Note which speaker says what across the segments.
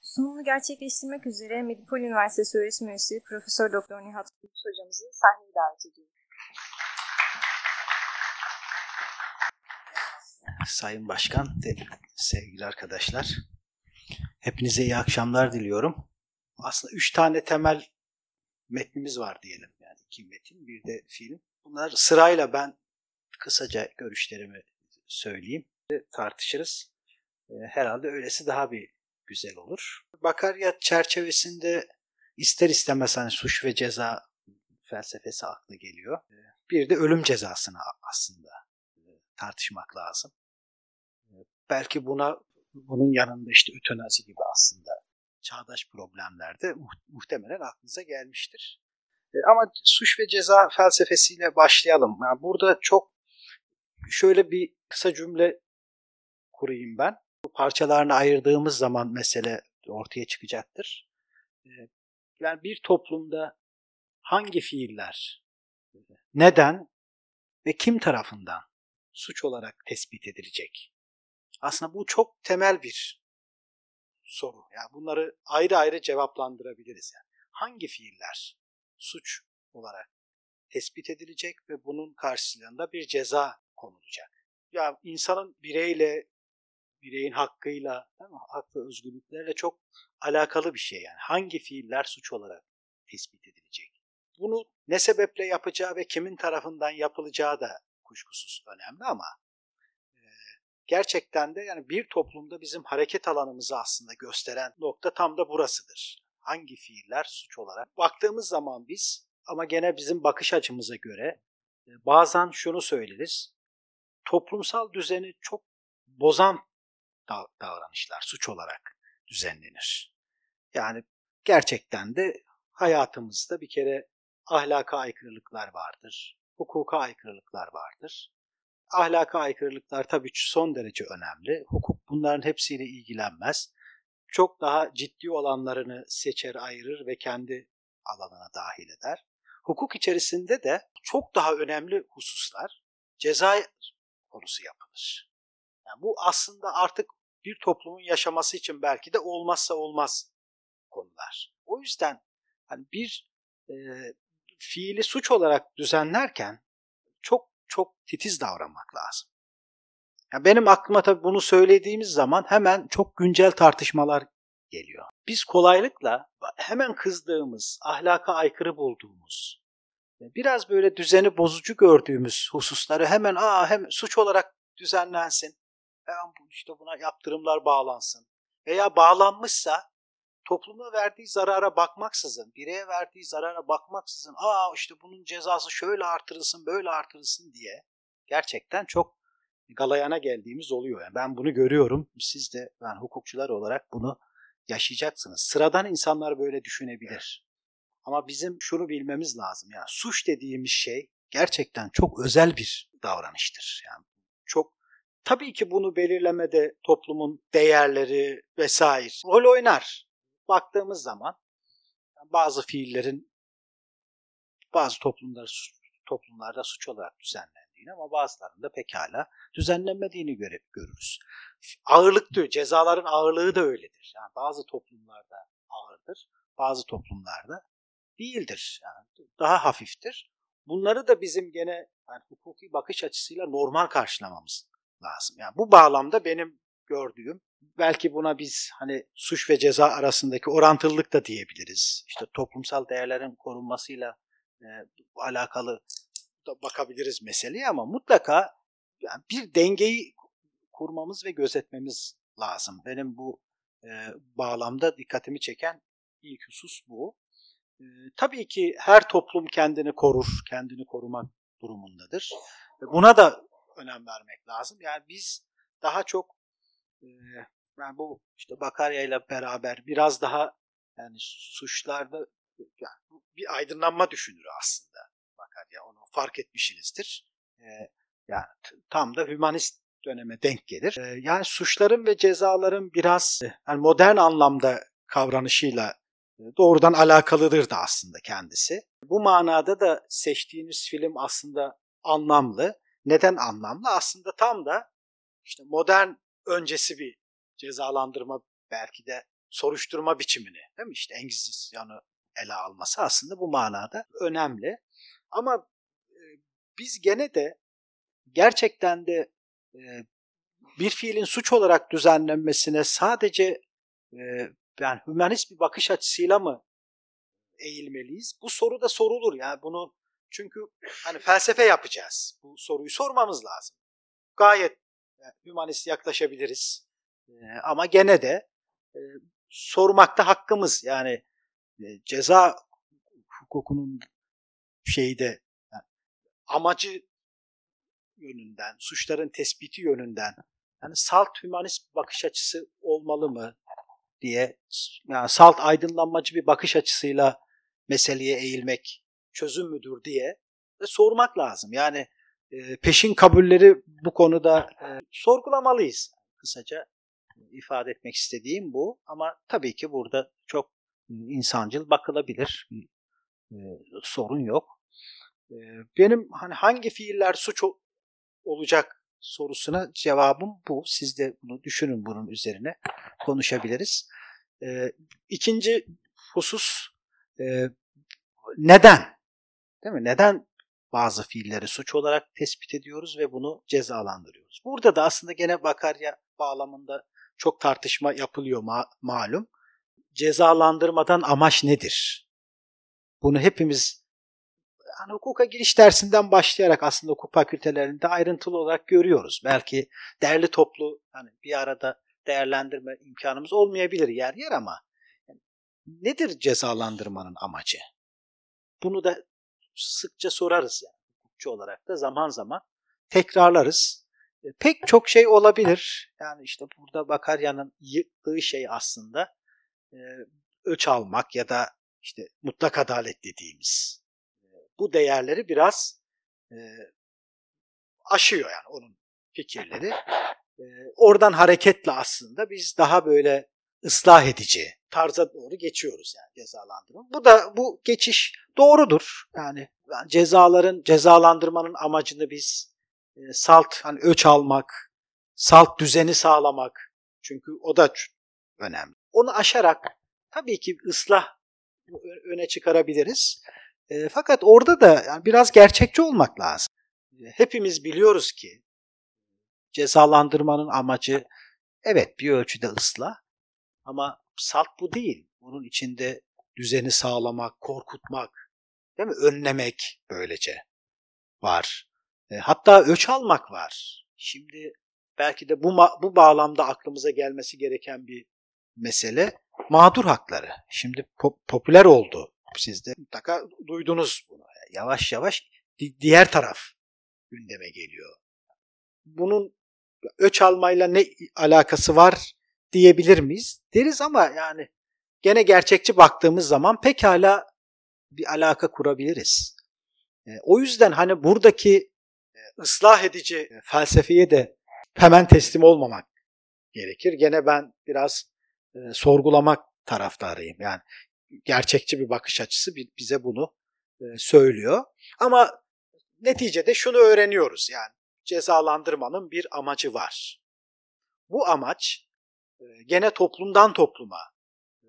Speaker 1: Sunumunu gerçekleştirmek üzere Medipol Üniversitesi öğretim üyesi Profesör Doktor Nihat Kılıç hocamızı sahneye davet ediyorum.
Speaker 2: Sayın Başkan sevgili arkadaşlar. Hepinize iyi akşamlar diliyorum. Aslında üç tane temel metnimiz var diyelim. İki metin, bir de film. Bunlar sırayla ben kısaca görüşlerimi söyleyeyim. Tartışırız. Ee, herhalde öylesi daha bir güzel olur. Bakaryat çerçevesinde ister istemez hani suç ve ceza felsefesi aklı geliyor. Ee, bir de ölüm cezasını aslında e, tartışmak lazım. Ee, belki buna bunun yanında işte ötenazi gibi aslında çağdaş problemlerde muhtemelen aklınıza gelmiştir. Ama suç ve ceza felsefesiyle başlayalım. Yani burada çok şöyle bir kısa cümle kurayım ben. Bu parçalarını ayırdığımız zaman mesele ortaya çıkacaktır. Yani bir toplumda hangi fiiller, neden ve kim tarafından suç olarak tespit edilecek? Aslında bu çok temel bir soru. Yani bunları ayrı ayrı cevaplandırabiliriz. Yani hangi fiiller suç olarak tespit edilecek ve bunun karşılığında bir ceza konulacak? Ya yani insanın bireyle, bireyin hakkıyla, değil mi? hak ve özgürlüklerle çok alakalı bir şey yani. Hangi fiiller suç olarak tespit edilecek? Bunu ne sebeple yapacağı ve kimin tarafından yapılacağı da kuşkusuz önemli ama gerçekten de yani bir toplumda bizim hareket alanımızı aslında gösteren nokta tam da burasıdır. Hangi fiiller suç olarak? Baktığımız zaman biz ama gene bizim bakış açımıza göre e, bazen şunu söyleriz. Toplumsal düzeni çok bozan davranışlar suç olarak düzenlenir. Yani gerçekten de hayatımızda bir kere ahlaka aykırılıklar vardır, hukuka aykırılıklar vardır ahlaka aykırılıklar tabii son derece önemli. Hukuk bunların hepsiyle ilgilenmez. Çok daha ciddi olanlarını seçer, ayırır ve kendi alanına dahil eder. Hukuk içerisinde de çok daha önemli hususlar ceza konusu yapılır. Yani bu aslında artık bir toplumun yaşaması için belki de olmazsa olmaz konular. O yüzden hani bir e, fiili suç olarak düzenlerken çok çok titiz davranmak lazım. Ya benim aklıma tabii bunu söylediğimiz zaman hemen çok güncel tartışmalar geliyor. Biz kolaylıkla hemen kızdığımız, ahlaka aykırı bulduğumuz, biraz böyle düzeni bozucu gördüğümüz hususları hemen aa hem suç olarak düzenlensin, hemen işte buna yaptırımlar bağlansın veya bağlanmışsa topluma verdiği zarara bakmaksızın, bireye verdiği zarara bakmaksızın, aa işte bunun cezası şöyle artırılsın, böyle artırılsın diye gerçekten çok galayana geldiğimiz oluyor. Yani ben bunu görüyorum. Siz de ben yani hukukçular olarak bunu yaşayacaksınız. Sıradan insanlar böyle düşünebilir. Ama bizim şunu bilmemiz lazım. Yani suç dediğimiz şey gerçekten çok özel bir davranıştır. Yani çok tabii ki bunu belirlemede toplumun değerleri vesaire rol oynar baktığımız zaman bazı fiillerin bazı toplumlar toplumlarda suç olarak düzenlendiğini ama bazılarında pekala düzenlenmediğini göre, görürüz. Ağırlıktı, cezaların ağırlığı da öyledir. Yani bazı toplumlarda ağırdır, bazı toplumlarda değildir. Yani daha hafiftir. Bunları da bizim gene yani hukuki bakış açısıyla normal karşılamamız lazım. Yani bu bağlamda benim gördüğüm belki buna biz hani suç ve ceza arasındaki orantılılık da diyebiliriz. İşte toplumsal değerlerin korunmasıyla e, alakalı bakabiliriz meseleye ama mutlaka yani bir dengeyi kurmamız ve gözetmemiz lazım. Benim bu e, bağlamda dikkatimi çeken ilk husus bu. E, tabii ki her toplum kendini korur, kendini korumak durumundadır. Buna da önem vermek lazım. Yani biz daha çok e, yani bu işte Bakarya ile beraber biraz daha yani suçlarda yani bir aydınlanma düşünür aslında Bakarya. Onu fark etmişsinizdir. Ee, yani tam da hümanist döneme denk gelir. Ee, yani suçların ve cezaların biraz yani modern anlamda kavranışıyla doğrudan alakalıdır da aslında kendisi. Bu manada da seçtiğiniz film aslında anlamlı. Neden anlamlı? Aslında tam da işte modern öncesi bir cezalandırma belki de soruşturma biçimini değil mi? İşte Engizisyon'u ele alması aslında bu manada önemli. Ama e, biz gene de gerçekten de e, bir fiilin suç olarak düzenlenmesine sadece e, yani hümanist bir bakış açısıyla mı eğilmeliyiz? Bu soru da sorulur. Yani bunu çünkü hani felsefe yapacağız. Bu soruyu sormamız lazım. Gayet yani, hümanist yaklaşabiliriz. Ama gene de sormakta hakkımız. Yani ceza hukukunun şeyde yani, amacı yönünden, suçların tespiti yönünden yani salt hümanist bakış açısı olmalı mı diye yani salt aydınlanmacı bir bakış açısıyla meseleye eğilmek çözüm müdür diye de sormak lazım. Yani e, peşin kabulleri bu konuda e, sorgulamalıyız. Kısaca ifade etmek istediğim bu. Ama tabii ki burada çok insancıl bakılabilir. Sorun yok. E, benim hani hangi fiiller suç olacak sorusuna cevabım bu. Siz de bunu düşünün bunun üzerine konuşabiliriz. E, ikinci husus e, neden? Değil mi? Neden bazı fiilleri suç olarak tespit ediyoruz ve bunu cezalandırıyoruz? Burada da aslında gene Bakarya bağlamında çok tartışma yapılıyor ma- malum. Cezalandırmadan amaç nedir? Bunu hepimiz hani hukuka giriş dersinden başlayarak aslında hukuk fakültelerinde ayrıntılı olarak görüyoruz. Belki derli toplu hani bir arada değerlendirme imkanımız olmayabilir yer yer ama nedir cezalandırmanın amacı? Bunu da sıkça sorarız yani hukukçu olarak da zaman zaman tekrarlarız. E, pek çok şey olabilir. Yani işte burada Bakarya'nın yıktığı şey aslında e, almak ya da işte mutlak adalet dediğimiz e, bu değerleri biraz e, aşıyor yani onun fikirleri. E, oradan hareketle aslında biz daha böyle ıslah edici tarza doğru geçiyoruz yani cezalandırma. Bu da bu geçiş doğrudur. Yani, cezaların cezalandırmanın amacını biz salt hani öç almak, salt düzeni sağlamak çünkü o da önemli. Onu aşarak tabii ki ıslah öne çıkarabiliriz. E, fakat orada da yani biraz gerçekçi olmak lazım. Hepimiz biliyoruz ki cezalandırmanın amacı evet bir ölçüde ıslah ama salt bu değil. Bunun içinde düzeni sağlamak, korkutmak, değil mi? Önlemek böylece var. E, hatta öç almak var. Şimdi belki de bu bu bağlamda aklımıza gelmesi gereken bir mesele mağdur hakları. Şimdi pop, popüler oldu. Siz de mutlaka duydunuz bunu. Yavaş yavaş diğer taraf gündeme geliyor. Bunun öç almayla ne alakası var diyebilir miyiz? Deriz ama yani gene gerçekçi baktığımız zaman pekala bir alaka kurabiliriz. E, o yüzden hani buradaki e, ıslah edici e, felsefeye de hemen teslim olmamak gerekir. Gene ben biraz e, sorgulamak taraftarıyım. Yani gerçekçi bir bakış açısı bize bunu e, söylüyor. Ama neticede şunu öğreniyoruz yani cezalandırmanın bir amacı var. Bu amaç e, gene toplumdan topluma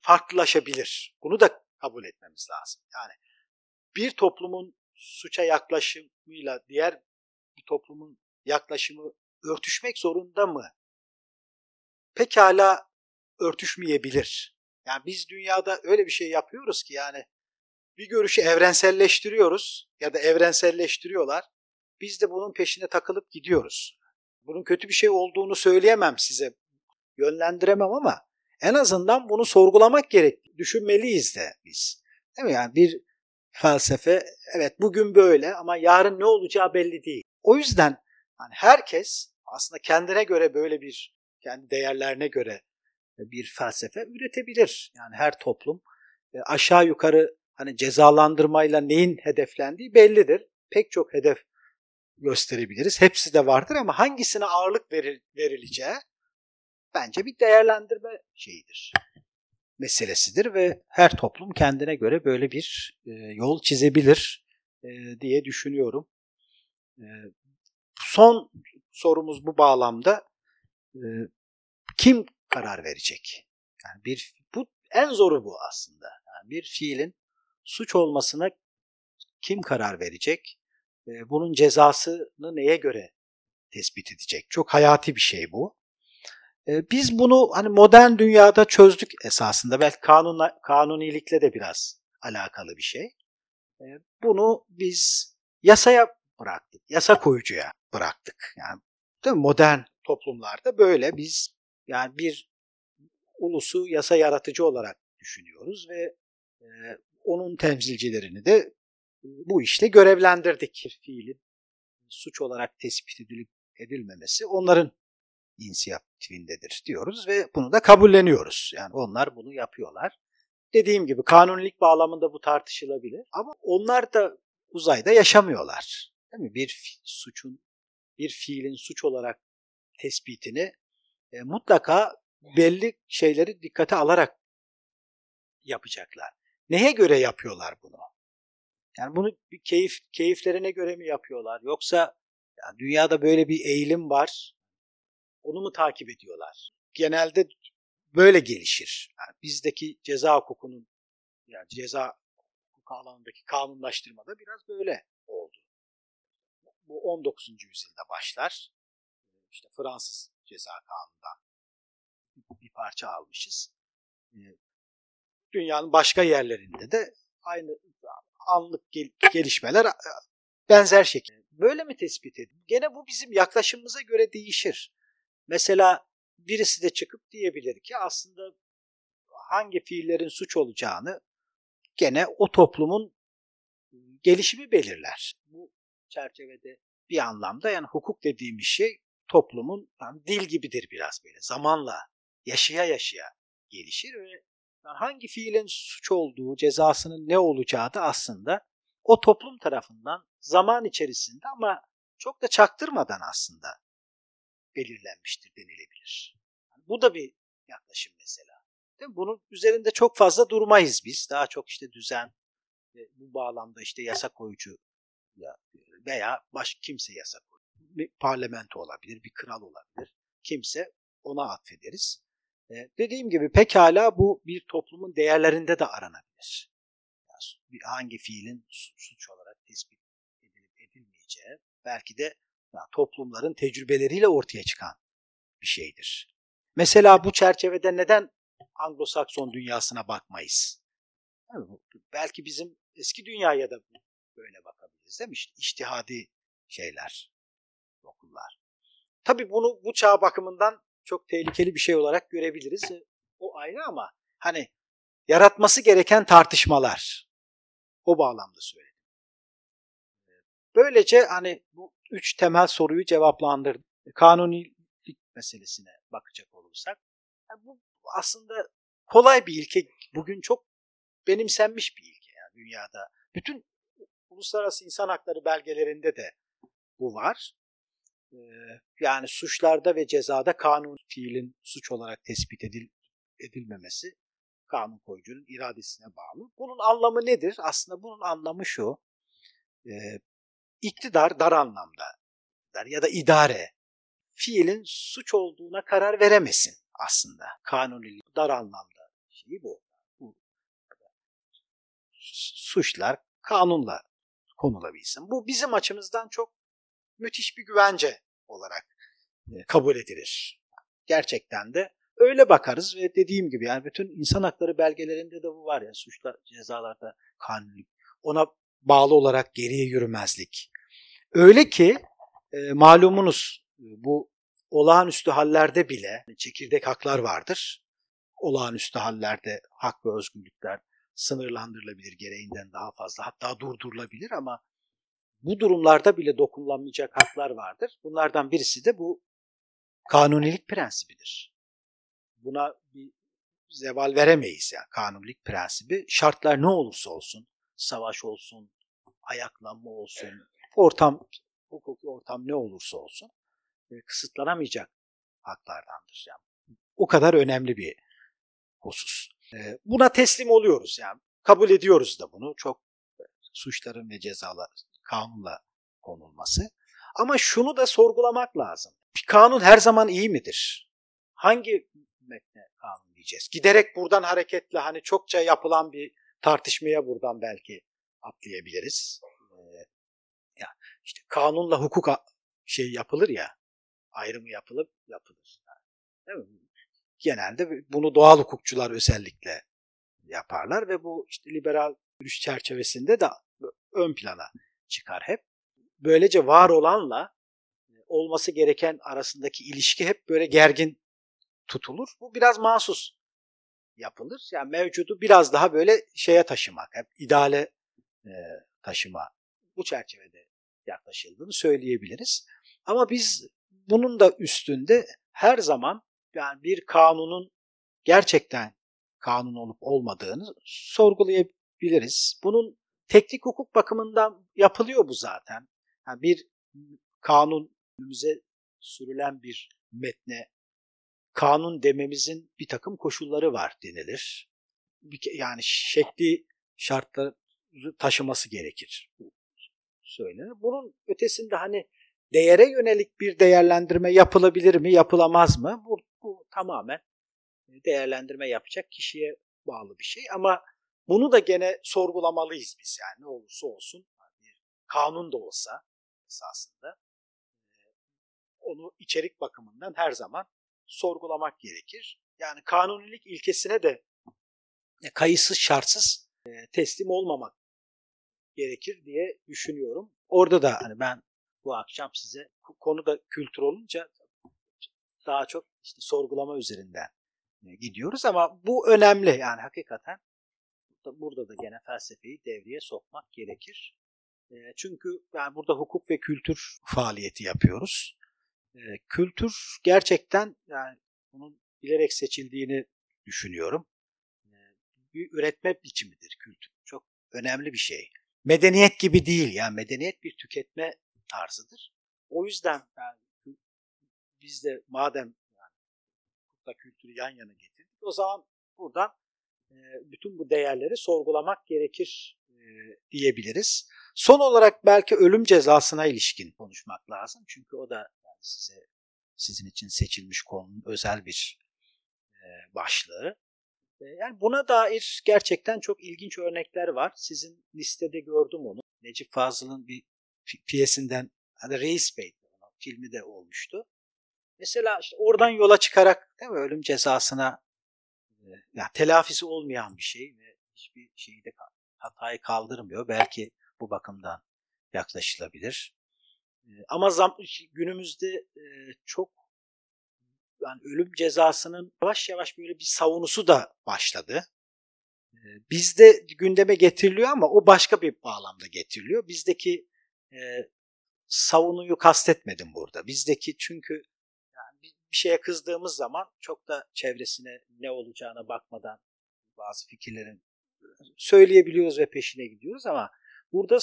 Speaker 2: farklılaşabilir. Bunu da kabul etmemiz lazım. Yani bir toplumun suça yaklaşımıyla diğer bir toplumun yaklaşımı örtüşmek zorunda mı? Pekala örtüşmeyebilir. Yani biz dünyada öyle bir şey yapıyoruz ki yani bir görüşü evrenselleştiriyoruz ya da evrenselleştiriyorlar. Biz de bunun peşine takılıp gidiyoruz. Bunun kötü bir şey olduğunu söyleyemem size yönlendiremem ama en azından bunu sorgulamak gerek. Düşünmeliyiz de biz. Değil mi? Yani bir felsefe evet bugün böyle ama yarın ne olacağı belli değil. O yüzden yani herkes aslında kendine göre böyle bir kendi değerlerine göre bir felsefe üretebilir. Yani her toplum e, aşağı yukarı hani cezalandırmayla neyin hedeflendiği bellidir. Pek çok hedef gösterebiliriz. Hepsi de vardır ama hangisine ağırlık verileceği bence bir değerlendirme şeyidir. meselesidir ve her toplum kendine göre böyle bir e, yol çizebilir e, diye düşünüyorum. E, son sorumuz bu bağlamda e, kim karar verecek? Yani bir bu en zoru bu aslında. Yani bir fiilin suç olmasına kim karar verecek? E, bunun cezasını neye göre tespit edecek? Çok hayati bir şey bu. E, biz bunu hani modern dünyada çözdük esasında. Belki kanun, kanunilikle de biraz alakalı bir şey. E, bunu biz yasaya bıraktık. Yasa koyucuya bıraktık. Yani değil mi? modern toplumlarda böyle biz yani bir ulusu yasa yaratıcı olarak düşünüyoruz ve e, onun temsilcilerini de bu işte görevlendirdik. Fiilin suç olarak tespit edilip edilmemesi onların inisiyatifindedir diyoruz ve bunu da kabulleniyoruz. Yani onlar bunu yapıyorlar. Dediğim gibi kanunilik bağlamında bu tartışılabilir ama onlar da uzayda yaşamıyorlar. Değil mi? Bir suçun, bir fiilin suç olarak tespitini e, mutlaka belli şeyleri dikkate alarak yapacaklar. Neye göre yapıyorlar bunu? Yani bunu bir keyif keyiflerine göre mi yapıyorlar? Yoksa yani dünyada böyle bir eğilim var. Onu mu takip ediyorlar? Genelde böyle gelişir. Yani bizdeki ceza hukukunun yani ceza hukuku alanındaki kanunlaştırmada biraz böyle oldu. Bu 19. yüzyılda başlar. İşte Fransız ceza kanunundan bir parça almışız. Ee, dünyanın başka yerlerinde de aynı anlık gel gelişmeler benzer şekilde. Böyle mi tespit edin? Gene bu bizim yaklaşımımıza göre değişir. Mesela birisi de çıkıp diyebilir ki aslında hangi fiillerin suç olacağını gene o toplumun gelişimi belirler. Bu çerçevede bir anlamda yani hukuk dediğimiz şey toplumun yani dil gibidir biraz böyle zamanla yaşaya yaşaya gelişir ve yani hangi fiilin suç olduğu, cezasının ne olacağı da aslında o toplum tarafından zaman içerisinde ama çok da çaktırmadan aslında belirlenmiştir denilebilir. Yani bu da bir yaklaşım mesela. Değil mi? Bunun üzerinde çok fazla durmayız biz. Daha çok işte düzen bu bağlamda işte yasa koyucu veya baş kimse yasa koyucu. Bir parlamento olabilir, bir kral olabilir. Kimse ona atfederiz. E, dediğim gibi pekala bu bir toplumun değerlerinde de aranabilir. Yani hangi fiilin suç olarak tespit edilip edilmeyeceği belki de yani toplumların tecrübeleriyle ortaya çıkan bir şeydir. Mesela bu çerçevede neden Anglo-Sakson dünyasına bakmayız? Yani belki bizim eski dünyaya da böyle bakabiliriz değil mi? İşte şeyler, okullar. Tabii bunu bu çağ bakımından çok tehlikeli bir şey olarak görebiliriz. E, o ayrı ama hani yaratması gereken tartışmalar o bağlamda söyledim. Böylece hani bu üç temel soruyu cevaplandırdım. Kanunilik meselesine bakacak olursak yani bu aslında kolay bir ilke. Bugün çok benimsenmiş bir ilke yani dünyada. Bütün uluslararası insan hakları belgelerinde de bu var. Yani suçlarda ve cezada kanun fiilin suç olarak tespit edil, edilmemesi kanun koyucunun iradesine bağlı. Bunun anlamı nedir? Aslında bunun anlamı şu. E, iktidar dar anlamda ya da idare fiilin suç olduğuna karar veremesin aslında. Kanunilik dar anlamda şeyi bu. bu. Suçlar kanunla konulabilsin. Bu bizim açımızdan çok müthiş bir güvence olarak e, kabul edilir. Gerçekten de öyle bakarız ve dediğim gibi yani bütün insan hakları belgelerinde de bu var ya suçlar cezalarda kanunluk ona bağlı olarak geriye yürümezlik. Öyle ki e, malumunuz e, bu olağanüstü hallerde bile çekirdek haklar vardır. Olağanüstü hallerde hak ve özgürlükler sınırlandırılabilir gereğinden daha fazla hatta durdurulabilir ama bu durumlarda bile dokunulamayacak haklar vardır. Bunlardan birisi de bu kanunilik prensibidir. Buna bir zeval veremeyiz yani kanunilik prensibi. Şartlar ne olursa olsun, savaş olsun, ayaklanma olsun, ortam, hukuki ortam ne olursa olsun e, kısıtlanamayacak haklardandır. Yani o kadar önemli bir husus. E, buna teslim oluyoruz yani. Kabul ediyoruz da bunu. Çok suçların ve cezalar kanunla konulması. Ama şunu da sorgulamak lazım. Bir kanun her zaman iyi midir? Hangi metne kanun diyeceğiz? Giderek buradan hareketle hani çokça yapılan bir tartışmaya buradan belki atlayabiliriz. Ee, ya işte kanunla hukuk şey yapılır ya, ayrımı yapılıp yapılır. Değil mi? Genelde bunu doğal hukukçular özellikle yaparlar ve bu işte liberal görüş çerçevesinde de ön plana çıkar hep. Böylece var olanla e, olması gereken arasındaki ilişki hep böyle gergin tutulur. Bu biraz mahsus yapılır. Yani mevcudu biraz daha böyle şeye taşımak, hep ideale e, taşıma bu çerçevede yaklaşıldığını söyleyebiliriz. Ama biz bunun da üstünde her zaman yani bir kanunun gerçekten kanun olup olmadığını sorgulayabiliriz. Bunun teknik hukuk bakımından yapılıyor bu zaten. Yani bir kanun önümüze sürülen bir metne kanun dememizin bir takım koşulları var denilir. Yani şekli şartları taşıması gerekir. Söylenir. Bunun ötesinde hani değere yönelik bir değerlendirme yapılabilir mi, yapılamaz mı? Bu, bu tamamen değerlendirme yapacak kişiye bağlı bir şey ama bunu da gene sorgulamalıyız biz yani ne olursa olsun bir kanun da olsa esasında onu içerik bakımından her zaman sorgulamak gerekir. Yani kanunilik ilkesine de kayıtsız şartsız teslim olmamak gerekir diye düşünüyorum. Orada da hani ben bu akşam size konu da kültür olunca daha çok işte sorgulama üzerinden gidiyoruz ama bu önemli yani hakikaten burada da gene felsefeyi devreye sokmak gerekir. Çünkü yani burada hukuk ve kültür faaliyeti yapıyoruz. Kültür gerçekten yani bunun bilerek seçildiğini düşünüyorum. Bir üretme biçimidir kültür. Çok önemli bir şey. Medeniyet gibi değil yani medeniyet bir tüketme tarzıdır. O yüzden yani biz de madem yani kültürü yan yana getirdik o zaman buradan bütün bu değerleri sorgulamak gerekir diyebiliriz. Son olarak belki ölüm cezasına ilişkin konuşmak lazım. Çünkü o da size sizin için seçilmiş konunun özel bir başlığı. Yani buna dair gerçekten çok ilginç örnekler var. Sizin listede gördüm onu. Necip Fazıl'ın bir piyesinden hani Reis Bey filmi de olmuştu. Mesela işte oradan yola çıkarak değil mi, ölüm cezasına yani telafisi olmayan bir şey ve hiçbir şeyi de hatayı kaldırmıyor. Belki bu bakımdan yaklaşılabilir. Ama zam, günümüzde çok yani ölüm cezasının yavaş yavaş böyle bir savunusu da başladı. Bizde gündeme getiriliyor ama o başka bir bağlamda getiriliyor. Bizdeki e, savunuyu kastetmedim burada. Bizdeki çünkü bir şeye kızdığımız zaman çok da çevresine ne olacağına bakmadan bazı fikirlerin söyleyebiliyoruz ve peşine gidiyoruz ama burada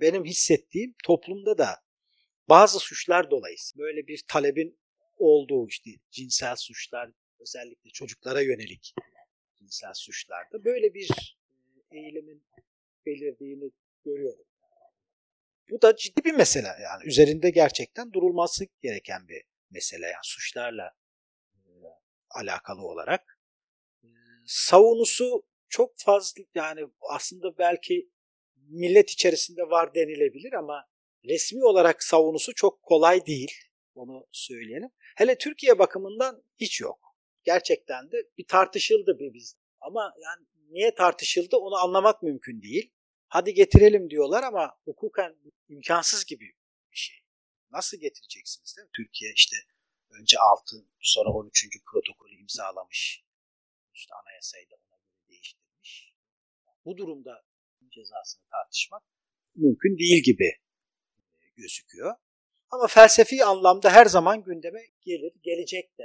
Speaker 2: benim hissettiğim toplumda da bazı suçlar dolayısıyla böyle bir talebin olduğu işte cinsel suçlar özellikle çocuklara yönelik cinsel suçlarda böyle bir e, eğilimin belirdiğini görüyorum. Bu da ciddi bir mesele yani üzerinde gerçekten durulması gereken bir mesele yani suçlarla alakalı olarak. Savunusu çok fazla yani aslında belki millet içerisinde var denilebilir ama resmi olarak savunusu çok kolay değil. Onu söyleyelim. Hele Türkiye bakımından hiç yok. Gerçekten de bir tartışıldı bir biz. Ama yani niye tartışıldı onu anlamak mümkün değil. Hadi getirelim diyorlar ama hukuken imkansız gibi bir şey. Nasıl getireceksiniz değil mi? Türkiye işte önce 6 sonra 13. protokolü imzalamış. İşte anayasayı da ona göre değiştirmiş. Bu durumda cezasını tartışmak mümkün değil gibi gözüküyor. Ama felsefi anlamda her zaman gündeme gelir, gelecek de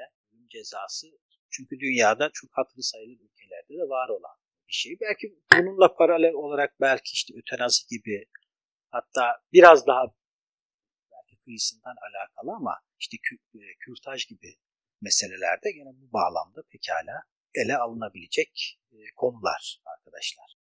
Speaker 2: cezası. Çünkü dünyada çok hatırı sayılır ülkelerde de var olan bir şey. Belki bununla paralel olarak belki işte ötenazi gibi hatta biraz daha kıyısından alakalı ama işte e, kürtaj gibi meselelerde gene bu bağlamda pekala ele alınabilecek e, konular arkadaşlar.